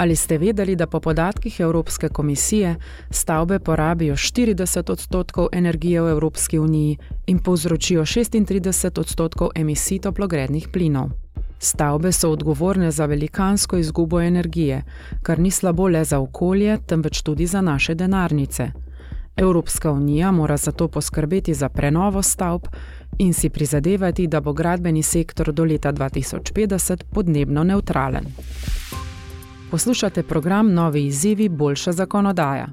Ali ste vedeli, da po podatkih Evropske komisije stavbe porabijo 40 odstotkov energije v Evropski uniji in povzročijo 36 odstotkov emisij toplogrednih plinov? Stavbe so odgovorne za velikansko izgubo energije, kar ni slabo le za okolje, temveč tudi za naše denarnice. Evropska unija mora zato poskrbeti za prenovo stavb in si prizadevati, da bo gradbeni sektor do leta 2050 podnebno neutralen. Poslušate program Novi izzivi, boljša zakonodaja.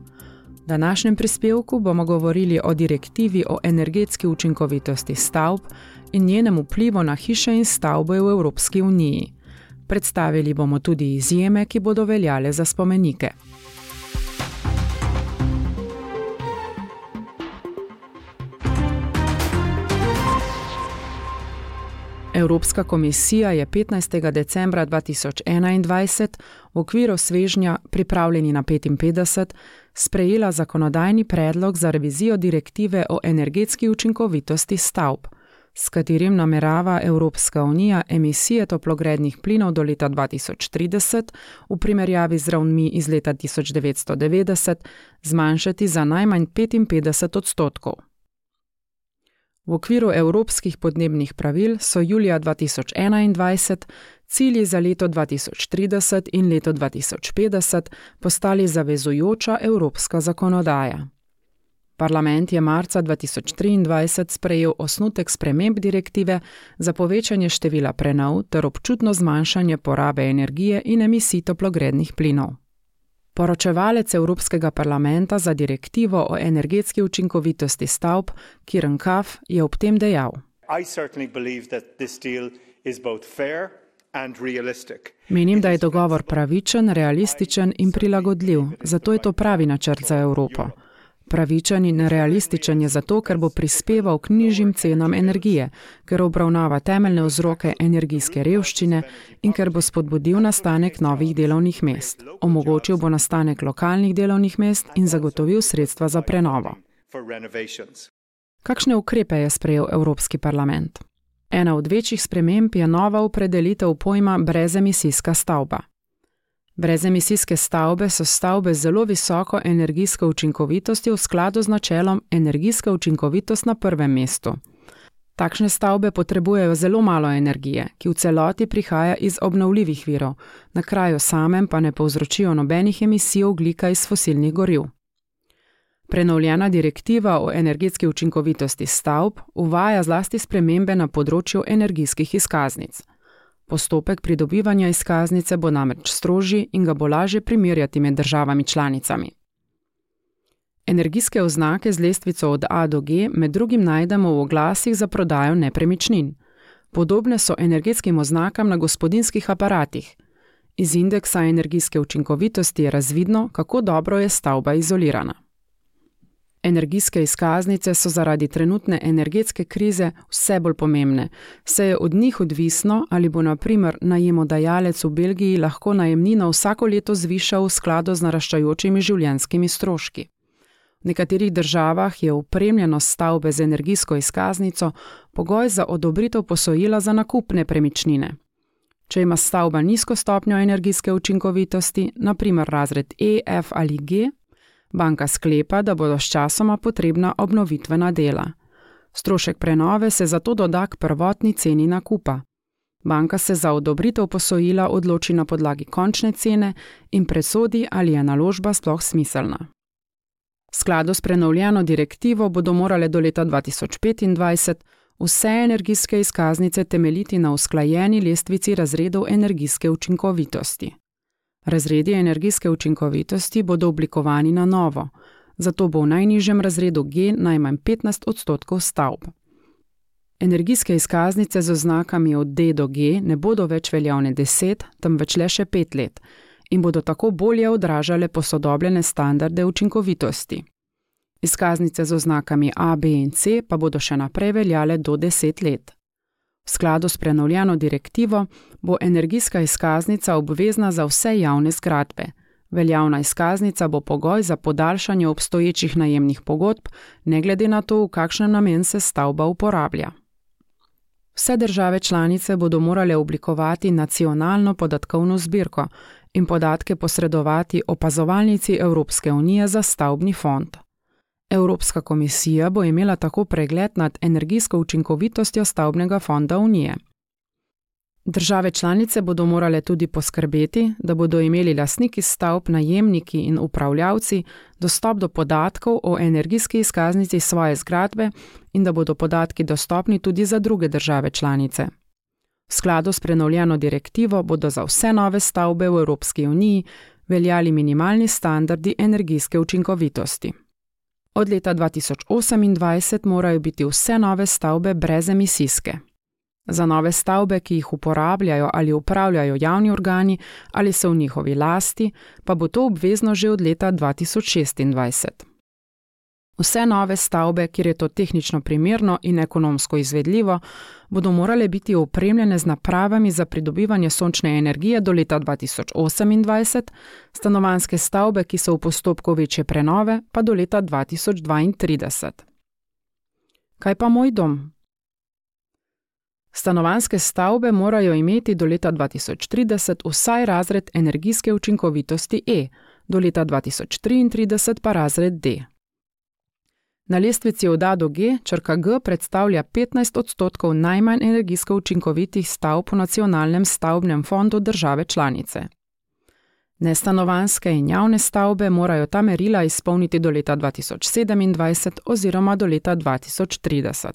V današnjem prispevku bomo govorili o direktivi o energetski učinkovitosti stavb in njenem vplivu na hiše in stavbe v Evropski uniji. Predstavili bomo tudi izjeme, ki bodo veljale za spomenike. Evropska komisija je 15. decembra 2021 v okviru svežnja pripravljeni na 55 sprejela zakonodajni predlog za revizijo direktive o energetski učinkovitosti stavb, s katerim namerava Evropska unija emisije toplogrednih plinov do leta 2030 v primerjavi z ravnmi iz leta 1990 zmanjšati za najmanj 55 odstotkov. V okviru evropskih podnebnih pravil so julija 2021 cilji za leto 2030 in leto 2050 postali zavezujoča evropska zakonodaja. Parlament je marca 2023 sprejel osnutek sprememb direktive za povečanje števila prenov ter občutno zmanjšanje porabe energije in emisij toplogrednih plinov. Poročevalec Evropskega parlamenta za direktivo o energetski učinkovitosti stavb, Kiren Kaf, je ob tem dejal: Menim, da je dogovor pravičen, realističen in prilagodljiv, zato je to pravi načrt za Evropo. Pravičen in realističen je zato, ker bo prispeval k nižjim cenam energije, ker obravnava temeljne vzroke energijske revščine in ker bo spodbudil nastanek novih delovnih mest. Omogočil bo nastanek lokalnih delovnih mest in zagotovil sredstva za prenovo. Kakšne ukrepe je sprejel Evropski parlament? Ena od večjih sprememb je nova opredelitev pojma brezemisijska stavba. Brezemisijske stavbe so stavbe z zelo visoko energijsko učinkovitostjo v skladu z načelom energijska učinkovitost na prvem mestu. Takšne stavbe potrebujejo zelo malo energije, ki v celoti prihaja iz obnovljivih virov, na kraju samem pa ne povzročijo nobenih emisij oglika iz fosilnih goriv. Prenovljena direktiva o energetski učinkovitosti stavb uvaja zlasti spremembe na področju energijskih izkaznic. Postopek pridobivanja izkaznice bo namreč strožji in ga bo lažje primerjati med državami članicami. Energijske oznake z lestvico od A do G med drugim najdemo v oglasih za prodajo nepremičnin. Podobne so energetskim oznakam na gospodinskih aparatih. Iz indeksa energijske učinkovitosti je razvidno, kako dobro je stavba izolirana. Energijske izkaznice so zaradi trenutne energetske krize vse bolj pomembne, saj je od njih odvisno, ali bo naprimer najemodajalec v Belgiji lahko najemnino vsako leto zvišal v skladu z naraščajočimi življenjskimi stroški. V nekaterih državah je upremljenost stavbe z energijsko izkaznico pogoj za odobritev posojila za nakup nepremičnine. Če ima stavba nizko stopnjo energijske učinkovitosti, naprimer razred E, F ali G, Banka sklepa, da bodo sčasoma potrebna obnovitvena dela. Strošek prenove se zato doda k prvotni ceni nakupa. Banka se za odobritev posojila odloči na podlagi končne cene in presodi, ali je naložba sploh smiselna. Skladu s prenovljeno direktivo bodo morale do leta 2025 vse energijske izkaznice temeljiti na usklajeni lestvici razredov energijske učinkovitosti. Razredi energijske učinkovitosti bodo oblikovani na novo, zato bo v najnižjem razredu G najmanj 15 odstotkov stavb. Energijske izkaznice z oznakami od D do G ne bodo več veljavne 10, temveč le še 5 let in bodo tako bolje odražale posodobljene standarde učinkovitosti. Izkaznice z oznakami A, B in C pa bodo še naprej veljale do 10 let. V skladu s prenovljeno direktivo bo energijska izkaznica obvezna za vse javne zgradbe. Veljavna izkaznica bo pogoj za podaljšanje obstoječih najemnih pogodb, ne glede na to, v kakšnem namen se stavba uporablja. Vse države članice bodo morale oblikovati nacionalno podatkovno zbirko, in podatke posredovati opazovalnici Evropske unije za stavbni fond. Evropska komisija bo imela tako pregled nad energijsko učinkovitostjo stavbnega fonda Unije. Države članice bodo morale tudi poskrbeti, da bodo imeli lasniki stavb, najemniki in upravljavci dostop do podatkov o energijski izkaznici svoje zgradbe in da bodo podatki dostopni tudi za druge države članice. V skladu s prenovljeno direktivo bodo za vse nove stavbe v Evropski uniji veljali minimalni standardi energijske učinkovitosti. Od leta 2028 morajo biti vse nove stavbe brezemisijske. Za nove stavbe, ki jih uporabljajo ali upravljajo javni organi ali so v njihovi lasti, pa bo to obvezno že od leta 2026. Vse nove stavbe, kjer je to tehnično primerno in ekonomsko izvedljivo, bodo morale biti opremljene z napravami za pridobivanje sončne energije do leta 2028, stanovanske stavbe, ki so v postopku večje prenove, pa do leta 2032. Kaj pa moj dom? Stanovanske stavbe morajo imeti do leta 2030 vsaj razred energijske učinkovitosti E, do leta 2033 pa razred D. Na lestvici od A do G črka G predstavlja 15 odstotkov najmanj energijsko učinkovitih stavb v nacionalnem stavbnem fondu države članice. Nestanovanske in javne stavbe morajo ta merila izpolniti do leta 2027 oziroma do leta 2030.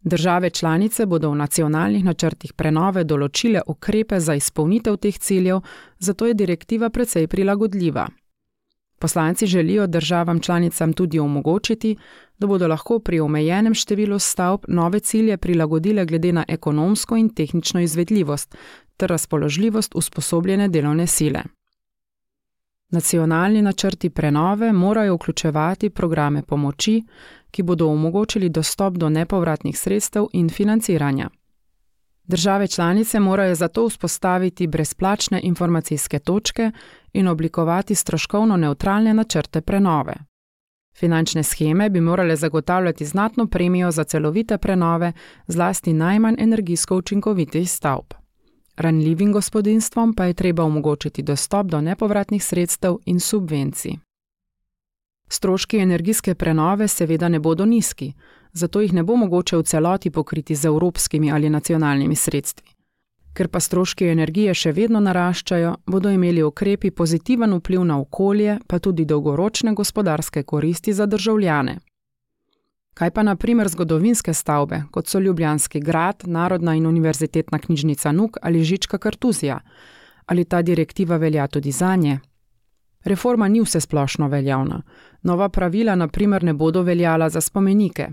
Države članice bodo v nacionalnih načrtih prenove določile ukrepe za izpolnitev teh ciljev, zato je direktiva precej prilagodljiva. Poslanci želijo državam članicam tudi omogočiti, da bodo lahko pri omejenem številu stavb nove cilje prilagodile glede na ekonomsko in tehnično izvedljivost ter razpoložljivost usposobljene delovne sile. Nacionalni načrti prenove morajo vključevati programe pomoči, ki bodo omogočili dostop do nepovratnih sredstev in financiranja. Države članice morajo zato vzpostaviti brezplačne informacijske točke in oblikovati stroškovno neutralne načrte prenove. Finančne scheme bi morale zagotavljati znatno premijo za celovite prenove, zlasti najmanj energijsko učinkovitih stavb. Ranljivim gospodinstvom pa je treba omogočiti dostop do nepovratnih sredstev in subvencij. Stroški energijske prenove seveda ne bodo nizki, zato jih ne bo mogoče v celoti pokriti z evropskimi ali nacionalnimi sredstvi. Ker pa stroški energije še vedno naraščajo, bodo imeli ukrepi pozitiven vpliv na okolje, pa tudi dolgoročne gospodarske koristi za državljane. Kaj pa naprimer zgodovinske stavbe, kot so Ljubljanski grad, Narodna in univerzitetna knjižnica Nuk ali Žička Kartuzija? Ali ta direktiva velja tudi za nje? Reforma ni vse splošno veljavna. Nova pravila naprimer ne bodo veljala za spomenike.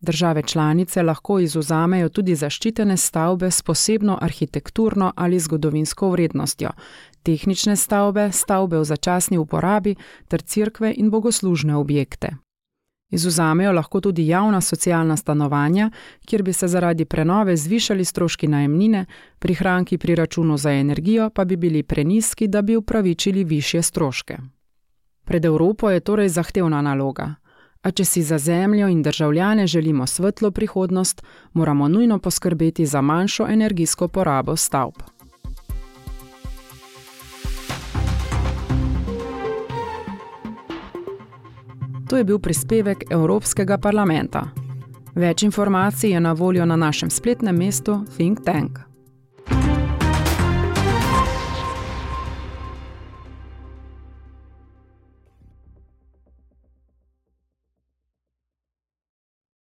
Države članice lahko izuzamejo tudi zaščitene stavbe s posebno arhitekturno ali zgodovinsko vrednostjo, tehnične stavbe, stavbe v začasni uporabi ter cerkve in bogoslužne objekte. Izuzamejo lahko tudi javna socialna stanovanja, kjer bi se zaradi prenove zvišali stroški najemnine, prihranki pri računu za energijo pa bi bili preniski, da bi upravičili više stroške. Pred Evropo je torej zahtevna naloga. A če si za zemljo in državljane želimo svetlo prihodnost, moramo nujno poskrbeti za manjšo energijsko porabo stavb. To je bil prispevek Evropskega parlamenta. Več informacij je na voljo na našem spletnem mestu Think Tank.